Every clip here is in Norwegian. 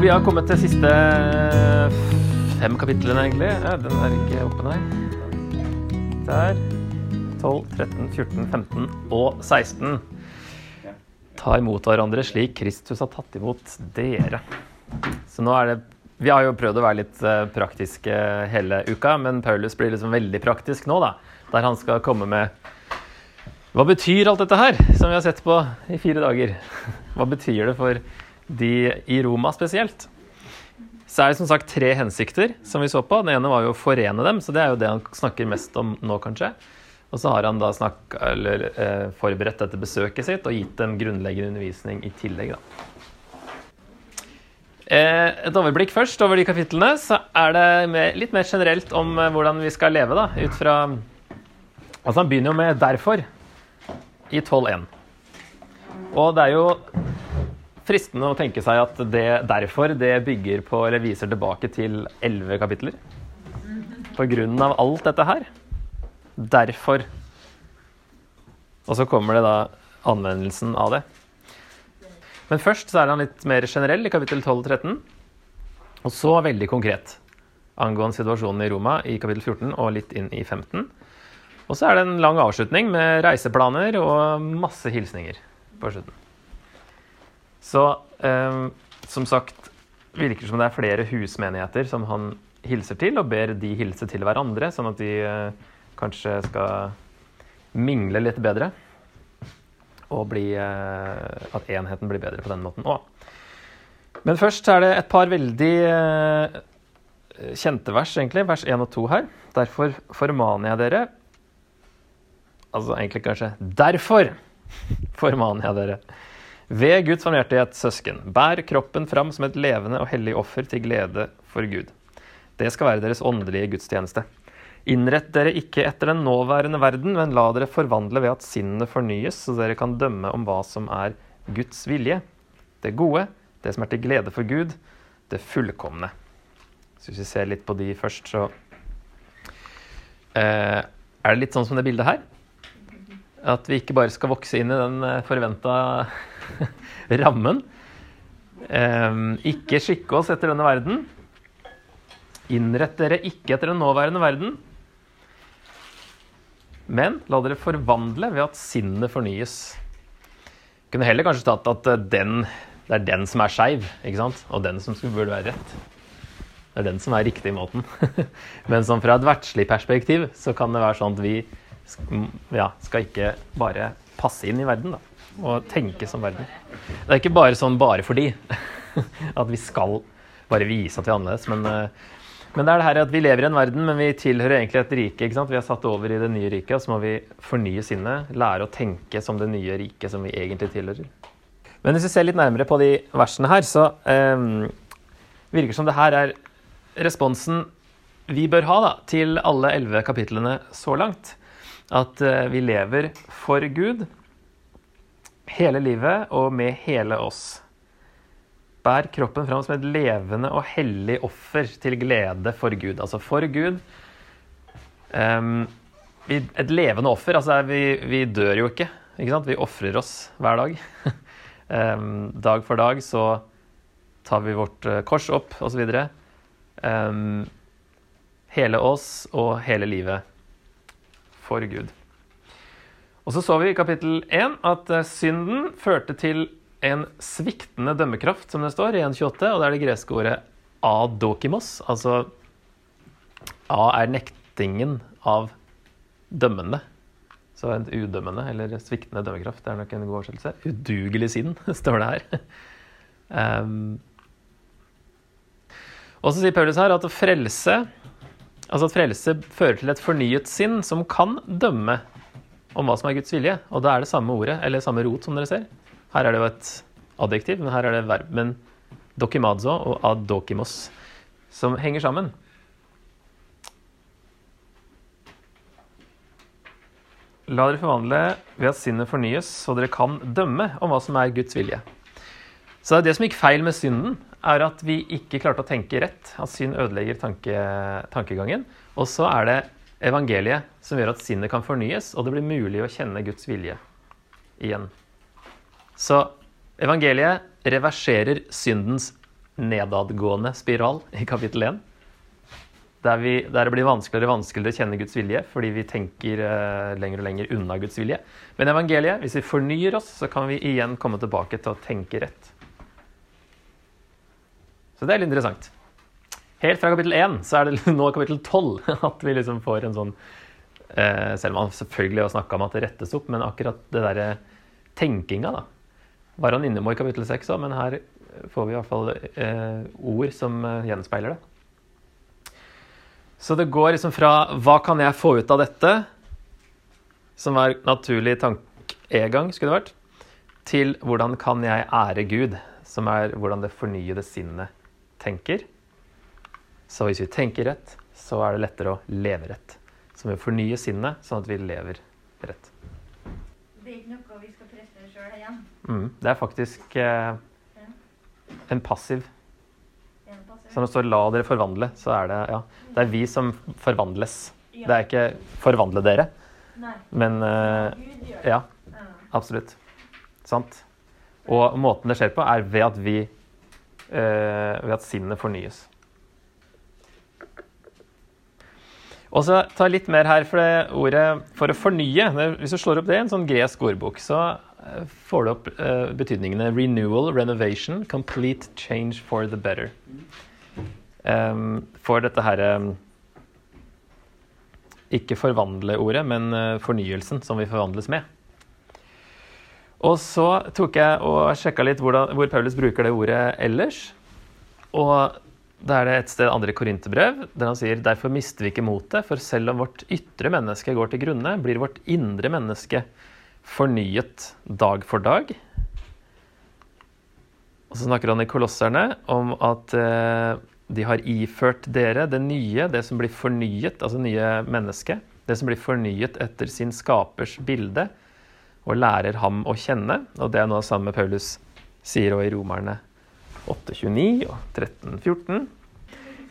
Vi har kommet til siste fem kapitlene, egentlig. Ja, den er ikke oppe, nei. Der. 12, 13, 14, 15 og 16. Ta imot hverandre slik Kristus har tatt imot dere. Så nå er det Vi har jo prøvd å være litt eh, praktiske hele uka, men Paulus blir liksom veldig praktisk nå, da. Der han skal komme med Hva betyr alt dette her, som vi har sett på i fire dager? Hva betyr det for de i Roma spesielt? Så er det som sagt tre hensikter som vi så på. Den ene var jo å forene dem, så det er jo det han snakker mest om nå, kanskje. Og så har han da snakk, eller, eh, forberedt dette besøket sitt og gitt dem grunnleggende undervisning i tillegg. Da. Eh, et overblikk først over de kapitlene. Så er det med, litt mer generelt om eh, hvordan vi skal leve. da, ut fra, altså Han begynner jo med 'derfor' i 12.1. Og det er jo fristende å tenke seg at det 'derfor' det bygger på, eller viser tilbake til 11 kapitler. På grunn av alt dette her. Derfor. Og så kommer det da anvendelsen av det. Men først så er han litt mer generell i kapittel 12 og 13. Og så veldig konkret angående situasjonen i Roma i kapittel 14 og litt inn i 15. Og så er det en lang avslutning med reiseplaner og masse hilsninger på slutten. Så eh, som sagt virker det som det er flere husmenigheter som han hilser til, og ber de hilse til hverandre, sånn at de eh, kanskje skal mingle litt bedre. Og bli, eh, at enheten blir bedre på den måten òg. Men først er det et par veldig kjente vers, egentlig. Vers 1 og 2 her. Derfor formaner jeg dere Altså egentlig kanskje Derfor formaner jeg dere. Ved Guds barmhjertighet, søsken, bær kroppen fram som et levende og hellig offer til glede for Gud. Det skal være deres åndelige gudstjeneste. Innrett dere ikke etter den nåværende verden, men la dere forvandle ved at sinnene fornyes, så dere kan dømme om hva som er Guds vilje. Det gode, det som er til glede for Gud, det fullkomne. Så hvis vi ser litt på de først, så eh, er det litt sånn som det bildet her. At vi ikke bare skal vokse inn i den eh, forventa rammen. Um, ikke skikke oss etter denne verden. Innrett dere ikke etter den nåværende verden, men la dere forvandle ved at sinnet fornyes. Kunne heller kanskje tatt at eh, den, det er den som er skeiv, og den som burde være rett. Det er den som er riktig i måten. Men sånn fra et verdslig perspektiv så kan det være sånn at vi ja, skal ikke bare passe inn i verden da, og tenke som verden. Det er ikke bare sånn bare fordi at vi skal bare vise at vi er annerledes. Men uh, men det er det her at vi lever i en verden, men vi tilhører egentlig et rike. ikke sant? Vi er satt over i det nye riket, og så må vi fornye sinnet. Lære å tenke som det nye riket som vi egentlig tilhører. Men hvis vi ser litt nærmere på de versene her, så eh, virker som det her er responsen vi bør ha da, til alle elleve kapitlene så langt. At eh, vi lever for Gud hele livet og med hele oss. Bær kroppen fram som et levende og hellig offer til glede for Gud. Altså for Gud. Um, et levende offer. Altså vi, vi, dør jo ikke. ikke sant? Vi ofrer oss hver dag. um, dag for dag så tar vi vårt uh, kors opp, osv. Um, hele oss og hele livet for Gud. Og så så vi i kapittel 1 at uh, synden førte til en sviktende dømmekraft, som det står i 1.28, og det er det greske ordet adokimos. Altså A er nektingen av dømmende. Så en udømmende eller sviktende dømmekraft det er nok en god oversettelse. Udugelig sinn, står det her. Um, og så sier Paulus her at å frelse Altså at frelse fører til et fornyet sinn som kan dømme om hva som er Guds vilje. Og da er det samme ordet, eller samme rot, som dere ser. Her er det jo et adjektiv, men her er det verben dokimadzo og adokimos som henger sammen. La dere forvandle ved at sinnet fornyes, så dere kan dømme om hva som er Guds vilje. Så det som gikk feil med synden, er at vi ikke klarte å tenke rett. At synd ødelegger tanke, tankegangen. Og så er det evangeliet som gjør at sinnet kan fornyes, og det blir mulig å kjenne Guds vilje igjen. Så evangeliet reverserer syndens nedadgående spiral i kapittel 1. Der, vi, der det blir vanskeligere og vanskeligere å kjenne Guds vilje fordi vi tenker eh, lenger og lenger unna Guds vilje. Men evangeliet, hvis vi fornyer oss, så kan vi igjen komme tilbake til å tenke rett. Så det er litt interessant. Helt fra kapittel 1 så er det nå kapittel 12 at vi liksom får en sånn eh, Selv om han selvfølgelig har snakka om at det rettes opp, men akkurat det derre tenkinga, da, var han innom i kapittel 6 òg, men her får vi i hvert fall eh, ord som eh, gjenspeiler det. Så det går liksom fra 'hva kan jeg få ut av dette', som var naturlig tankegang, skulle det vært, til 'hvordan kan jeg ære Gud', som er hvordan det fornyede sinnet tenker. Så hvis vi tenker rett, så er det lettere å leve rett. Så vi fornyer sinnet, sånn at vi lever rett. Det er ikke noe vi skal prestere sjøl igjen. Mm, det er faktisk eh, en passiv Så når det står 'la dere forvandle', så er det ja, det er vi som forvandles. Det er ikke 'forvandle dere', men eh, ja, absolutt. Sant. Og måten det skjer på, er ved at vi Ved at sinnet fornyes. Og så ta litt mer her, for det ordet 'for å fornye' Hvis du slår opp det i en sånn gresk ordbok, så eh, får du opp eh, betydningene 'renewal', 'renovation', 'complete change for the better'. Um, for dette her um, Ikke forvandle-ordet, men uh, fornyelsen som vi forvandles med. Og så tok jeg og sjekka litt hvordan, hvor Paulus bruker det ordet ellers. Og da er det et sted andre Korinterbrev, der han sier derfor mister vi ikke motet, for selv om vårt ytre menneske går til grunne, blir vårt indre menneske fornyet dag for dag. Og så snakker han i Kolosserne om at eh, de har iført dere det nye, det som blir fornyet, altså nye mennesket. Det som blir fornyet etter sin skapers bilde, og lærer ham å kjenne. Og det er noe av samme Paulus sier også i Romerne 8.29 og 13.14.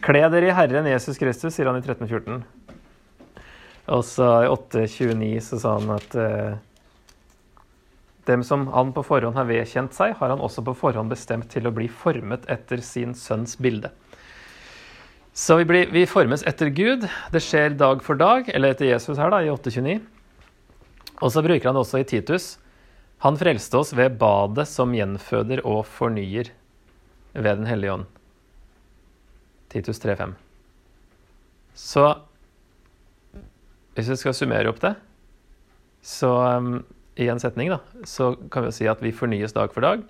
Kle dere i Herren Jesus Kristus, sier han i 13.14. Og så i 8.29 så sa han at eh, dem som han på forhånd har vedkjent seg, har han også på forhånd bestemt til å bli formet etter sin sønns bilde. Så vi, blir, vi formes etter Gud. Det skjer dag for dag, eller etter Jesus her, da, i 8.29. Og så bruker han det også i Titus. Han frelste oss ved badet som gjenføder og fornyer ved Den hellige ånd. Titus 3.5. Så hvis vi skal summere opp det, så um, i en setning, da, så kan vi jo si at vi fornyes dag for dag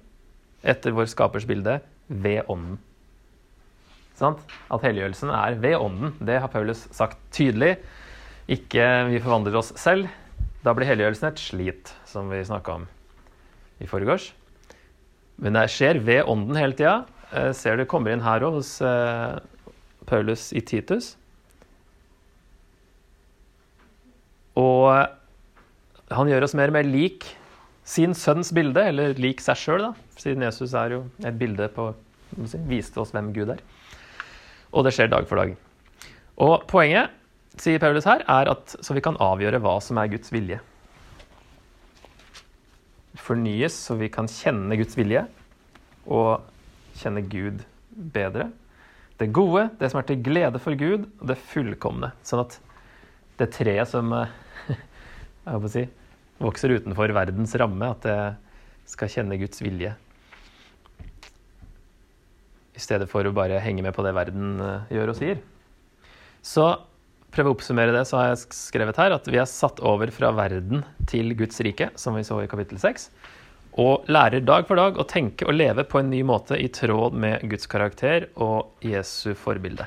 etter vår skapers bilde ved ånden. Sant? At helliggjørelsen er ved ånden. Det har Paulus sagt tydelig. Ikke vi forvandler oss selv. Da blir helliggjørelsen et slit, som vi snakka om i forgårs. Men det skjer ved ånden hele tida. Eh, ser du kommer inn her òg, hos eh, Paulus i Titus. Og han gjør oss mer og mer lik sin sønns bilde, eller lik seg sjøl. Siden Jesus er jo et bilde på si, Viste oss hvem Gud er. Og det skjer dag for dag. Og poenget, sier Paulus her, er at så vi kan avgjøre hva som er Guds vilje. Fornyes så vi kan kjenne Guds vilje og kjenne Gud bedre. Det gode, det som er til glede for Gud, og det fullkomne. Sånn at det treet som eh, jeg håper å si, vokser utenfor verdens ramme, at det skal kjenne Guds vilje. I stedet for å bare henge med på det verden eh, gjør og sier. Så prøve å oppsummere det, så har jeg skrevet her at vi er satt over fra verden til Guds rike, som vi så i kapittel 6, og lærer dag for dag å tenke og leve på en ny måte i tråd med Guds karakter og Jesu forbilde.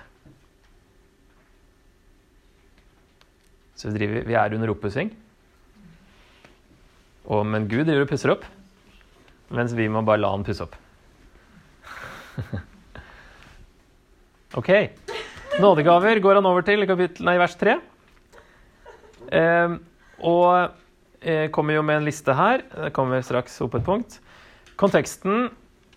Så vi, driver, vi er under oppussing. Men Gud driver og pusser opp, mens vi må bare la han pusse opp. ok. Nådegaver går han over til i kapittel, nei, vers 3. Eh, og eh, kommer jo med en liste her. Det kommer straks opp et punkt. Konteksten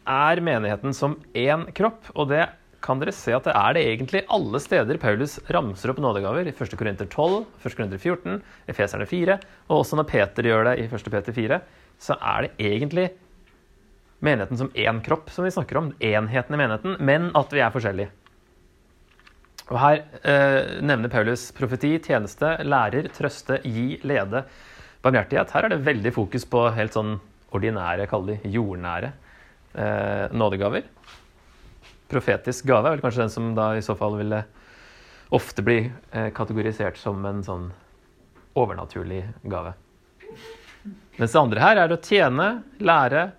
er menigheten som én kropp, og det kan dere se at det er det egentlig alle steder Paulus ramser opp nådegaver. I 1. Korinter 12, 1. Korinter 14, Efeserne 4, og også når Peter gjør det i 1. Peter 4, så er det egentlig menigheten som én kropp, som vi snakker om. Enheten i menigheten, men at vi er forskjellige. Og Her eh, nevner Paulus profeti, tjeneste, lærer, trøste, gi, lede, barmhjertighet. Her er det veldig fokus på helt sånn ordinære, kall de jordnære eh, nådegaver. Profetisk gave er vel kanskje den som da i så fall ville ofte bli eh, kategorisert som en sånn overnaturlig gave. Mens det andre her er å tjene, lære,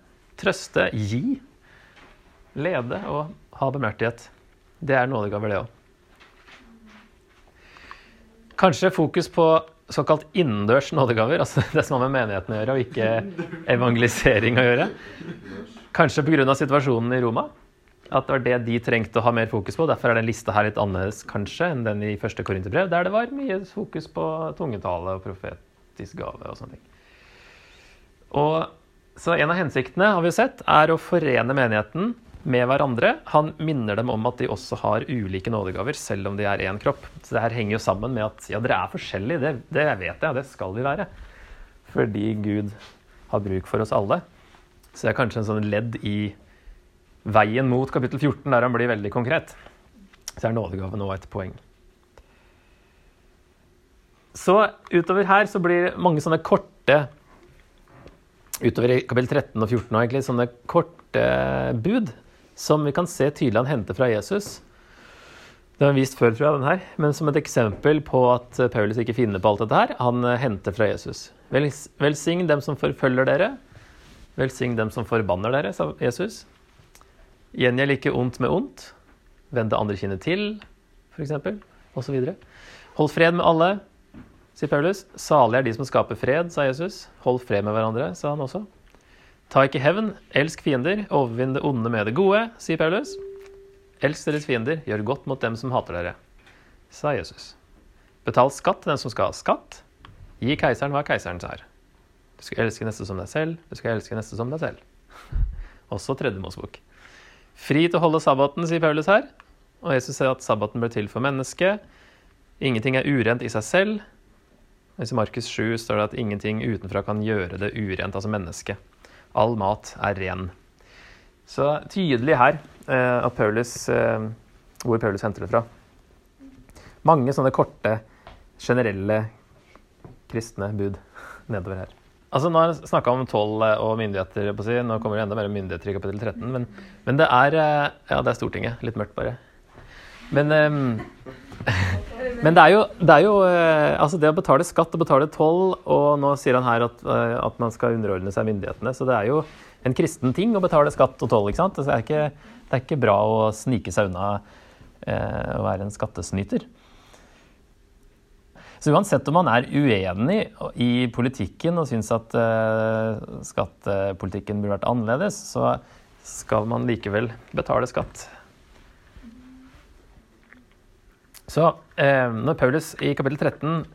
trøste, gi, lede og ha barmhjertighet. Det er nådegaver, det òg. Kanskje fokus på såkalt innendørs nådegaver, altså det som har med menigheten å gjøre, og ikke evangelisering å gjøre. Kanskje pga. situasjonen i Roma. At det var det de trengte å ha mer fokus på. Derfor er den lista her litt annerledes kanskje enn den i første Korinterbrev, der det var mye fokus på tungetale og profetisk gave og sånne ting. Og, så en av hensiktene har vi sett, er å forene menigheten med hverandre. Han minner dem om at de også har ulike nådegaver, selv om de er én kropp. Så det her henger jo sammen med at ja, dere er forskjellige, det, det vet jeg, det skal vi være. Fordi Gud har bruk for oss alle. Så det er kanskje en sånn ledd i veien mot kapittel 14, der han blir veldig konkret. Så er nådegaven nå et poeng. Så utover her så blir det mange sånne korte Utover i kapittel 13 og 14 og egentlig sånne korte bud som vi kan se tydelig han henter fra Jesus. Det har han vist før, tror jeg, den her. Men som et eksempel på at Paulus ikke finner på alt dette her, han eh, henter fra Jesus. Velsign dem som forfølger dere. Velsign dem som forbanner dere, sa Jesus. Gjengjeld ikke ondt med ondt. Vend det andre kinnet til, f.eks. Osv. Hold fred med alle, sier Paulus. Salige er de som skaper fred, sa Jesus. Hold fred med hverandre, sa han også. Ta ikke hevn, elsk fiender, overvinn det onde med det gode, sier Paulus. Elsk deres fiender, gjør godt mot dem som hater dere, sa Jesus. Betal skatt til den som skal ha skatt. Gi keiseren hva keiseren er. Du skal elske neste som deg selv, du skal elske neste som deg selv. Også tredje Mosebok. Fri til å holde sabbaten, sier Paulus her. Og Jesus sier at sabbaten ble til for mennesket. Ingenting er urent i seg selv. Mens i Markus 7 står det at ingenting utenfra kan gjøre det urent, altså mennesket. All mat er ren. Så tydelig her eh, Paulus, eh, hvor Paulus henter det fra. Mange sånne korte, generelle kristne bud nedover her. Altså Nå har jeg snakka om toll og myndigheter. på å si. Nå kommer det enda mer myndigheter i kapittel 13. Men, men det er eh, ja, det er Stortinget. Litt mørkt, bare. Men, men det er jo, det, er jo altså det å betale skatt og betale toll, og nå sier han her at, at man skal underordne seg myndighetene. Så det er jo en kristen ting å betale skatt og toll. ikke sant? Det er ikke, det er ikke bra å snike seg unna eh, å være en skattesnyter. Så uansett om man er uenig i politikken og syns at eh, skattepolitikken burde vært annerledes, så skal man likevel betale skatt. Så når Paulus i kapittel 13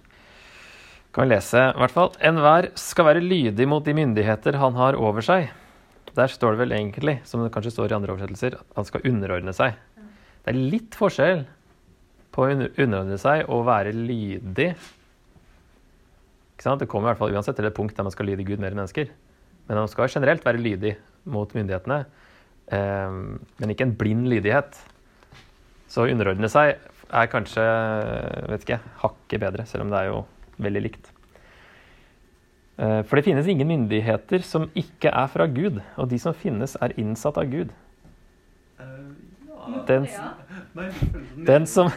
kan vi lese i hvert fall Enhver skal være lydig mot de myndigheter han har over seg. Der står det vel egentlig, som det kanskje står i andre oversettelser, at han skal underordne seg. Det er litt forskjell på å underordne seg og være lydig. Det kommer i hvert fall uansett til et punkt der man skal lyde Gud mer enn mennesker. Men man skal generelt være lydig mot myndighetene, eh, men ikke en blind lydighet. Så å underordne seg er kanskje vet ikke, hakket bedre, selv om det er jo veldig likt. Eh, for det finnes ingen myndigheter som ikke er fra Gud, og de som finnes, er innsatt av Gud. Den, den, som,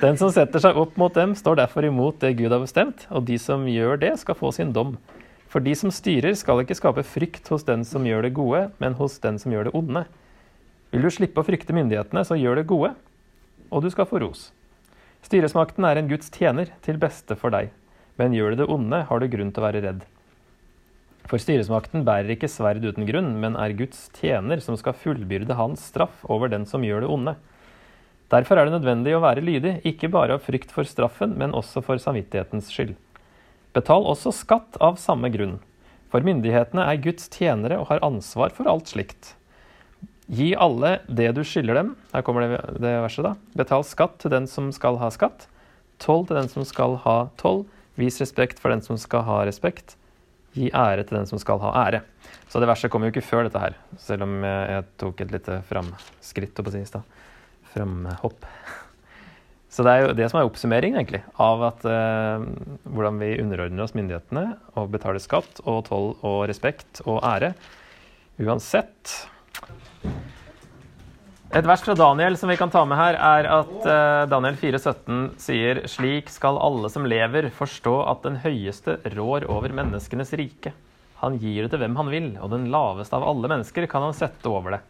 den, som, setter seg opp mot dem, står derfor imot det Gud har bestemt, og de som gjør det, skal få sin dom. For de som styrer, skal ikke skape frykt hos den som gjør det gode, men hos den som gjør det onde. Vil du slippe å frykte myndighetene, så gjør det gode, og du skal få ros. Styresmakten er en Guds tjener, til beste for deg. Men gjør du det onde, har du grunn til å være redd. For styresmakten bærer ikke sverd uten grunn, men er Guds tjener som skal fullbyrde hans straff over den som gjør det onde. Derfor er det nødvendig å være lydig, ikke bare av frykt for straffen, men også for samvittighetens skyld. Betal også skatt av samme grunn, for myndighetene er Guds tjenere og har ansvar for alt slikt. Gi alle det du skylder dem. Her kommer det, det verset, da. Betal skatt til den som skal ha skatt. Toll til den som skal ha toll Vis respekt for den som skal ha respekt. Gi ære til den som skal ha ære. Så det verset kommer jo ikke før dette her, selv om jeg, tok et lite framskritt på i stad. Framhopp. Så det er jo det som er oppsummeringen egentlig, av at, eh, hvordan vi underordner oss myndighetene og betaler skatt og toll og respekt og ære. Uansett. Et vers fra Daniel som vi kan ta med her, er at eh, Daniel 4,17 sier slik skal alle som lever, forstå at den høyeste rår over menneskenes rike. Han gir det til hvem han vil, og den laveste av alle mennesker kan han sette over det.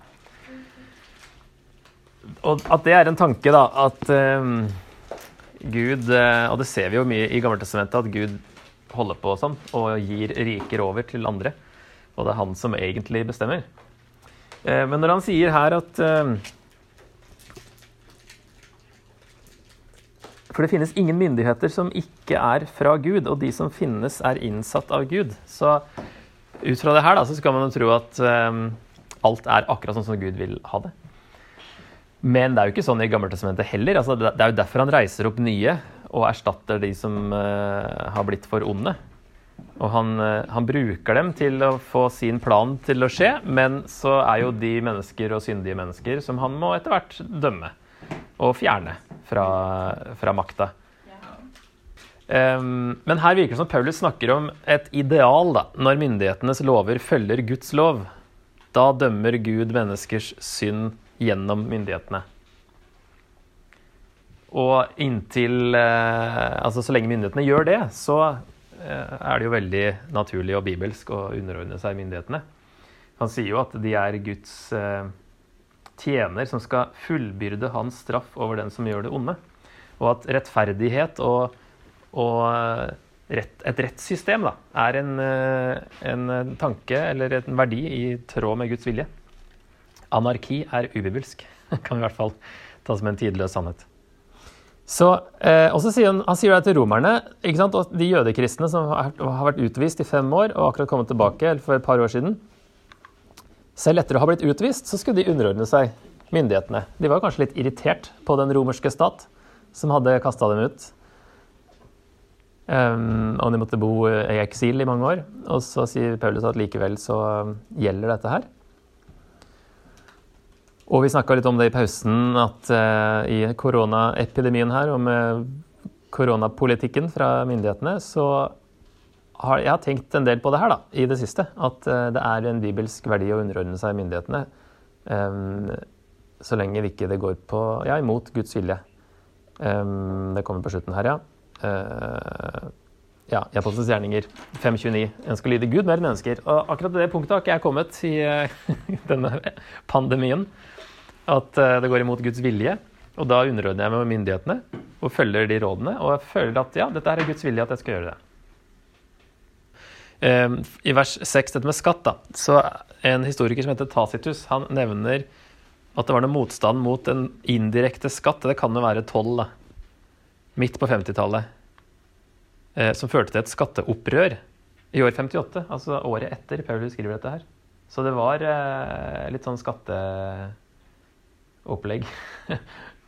Og at det er en tanke, da, at eh, Gud eh, Og det ser vi jo mye i Gammeltestamentet, at Gud holder på sånn og gir riker over til andre. Og det er han som egentlig bestemmer. Eh, men når han sier her at eh, For det finnes ingen myndigheter som ikke er fra Gud, og de som finnes, er innsatt av Gud. Så ut fra det her da, så skal man jo tro at eh, alt er akkurat sånn som Gud vil ha det. Men det er jo ikke sånn i Gammeltestamentet heller. Altså, det er jo derfor han reiser opp nye og erstatter de som har blitt for onde. Og han, uh, han, bruker dem til å få sin plan til å skje, men så er jo de mennesker og syndige mennesker som han må etter hvert dømme og fjerne fra, fra makta. Um, men her virker det som Paulus snakker om et ideal da, når myndighetenes lover følger Guds lov. Da dømmer Gud menneskers synd gjennom myndighetene. Og inntil eh, Altså så lenge myndighetene gjør det, så eh, er det jo veldig naturlig og bibelsk å underordne seg myndighetene. Han sier jo at de er Guds eh, tjener som skal fullbyrde hans straff over den som gjør det onde. Og at rettferdighet og, og rett, et rettssystem da, er en, en tanke eller en verdi i tråd med Guds vilje. Anarki er ubibelsk, kan vi i hvert fall ta som en tidløs sannhet. Så, eh, og så sier han, han sier det til romerne ikke sant? og de jødekristne som har, har vært utvist i fem år og akkurat kommet tilbake for et par år siden. Selv etter å ha blitt utvist, så skulle de underordne seg myndighetene. De var kanskje litt irritert på den romerske stat, som hadde kasta dem ut. Um, og de måtte bo i eksil i mange år. Og så sier Paulus at likevel så gjelder dette her. Og vi snakka litt om det i pausen, at uh, i koronaepidemien her, og med koronapolitikken fra myndighetene, så har jeg har tenkt en del på det her da, i det siste. At uh, det er en bibelsk verdi å underordne seg myndighetene. Um, så lenge det ikke det går på ja, imot Guds vilje. Um, det kommer på slutten her, ja. Uh, ja, Apostelens gjerninger 5.29. En skal lyde Gud mer enn mennesker. Og akkurat det punktet har ikke jeg kommet i denne pandemien at eh, det går imot Guds vilje. Og da underordner jeg meg med myndighetene og følger de rådene. Og jeg føler at ja, dette er Guds vilje at jeg skal gjøre det. Ehm, I vers 6, dette med skatt, da, så en historiker som heter Tacitus, han nevner at det var noe motstand mot en indirekte skatt. Det kan jo være toll, da. Midt på 50-tallet. Eh, som førte til et skatteopprør i år 58, altså året etter Paulus skriver dette her. Så det var eh, litt sånn skatte opplegg.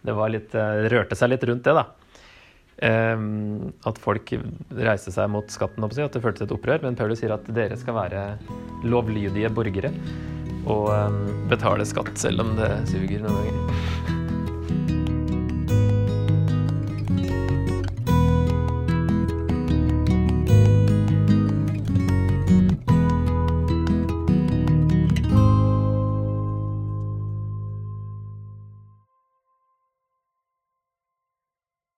Det, litt, det eh, rørte seg litt rundt det, da. Um, at folk reiste seg mot skatten, at det føltes et opprør. Men Paulus sier at dere skal være lovlydige borgere og um, betale skatt selv om det suger noen ganger.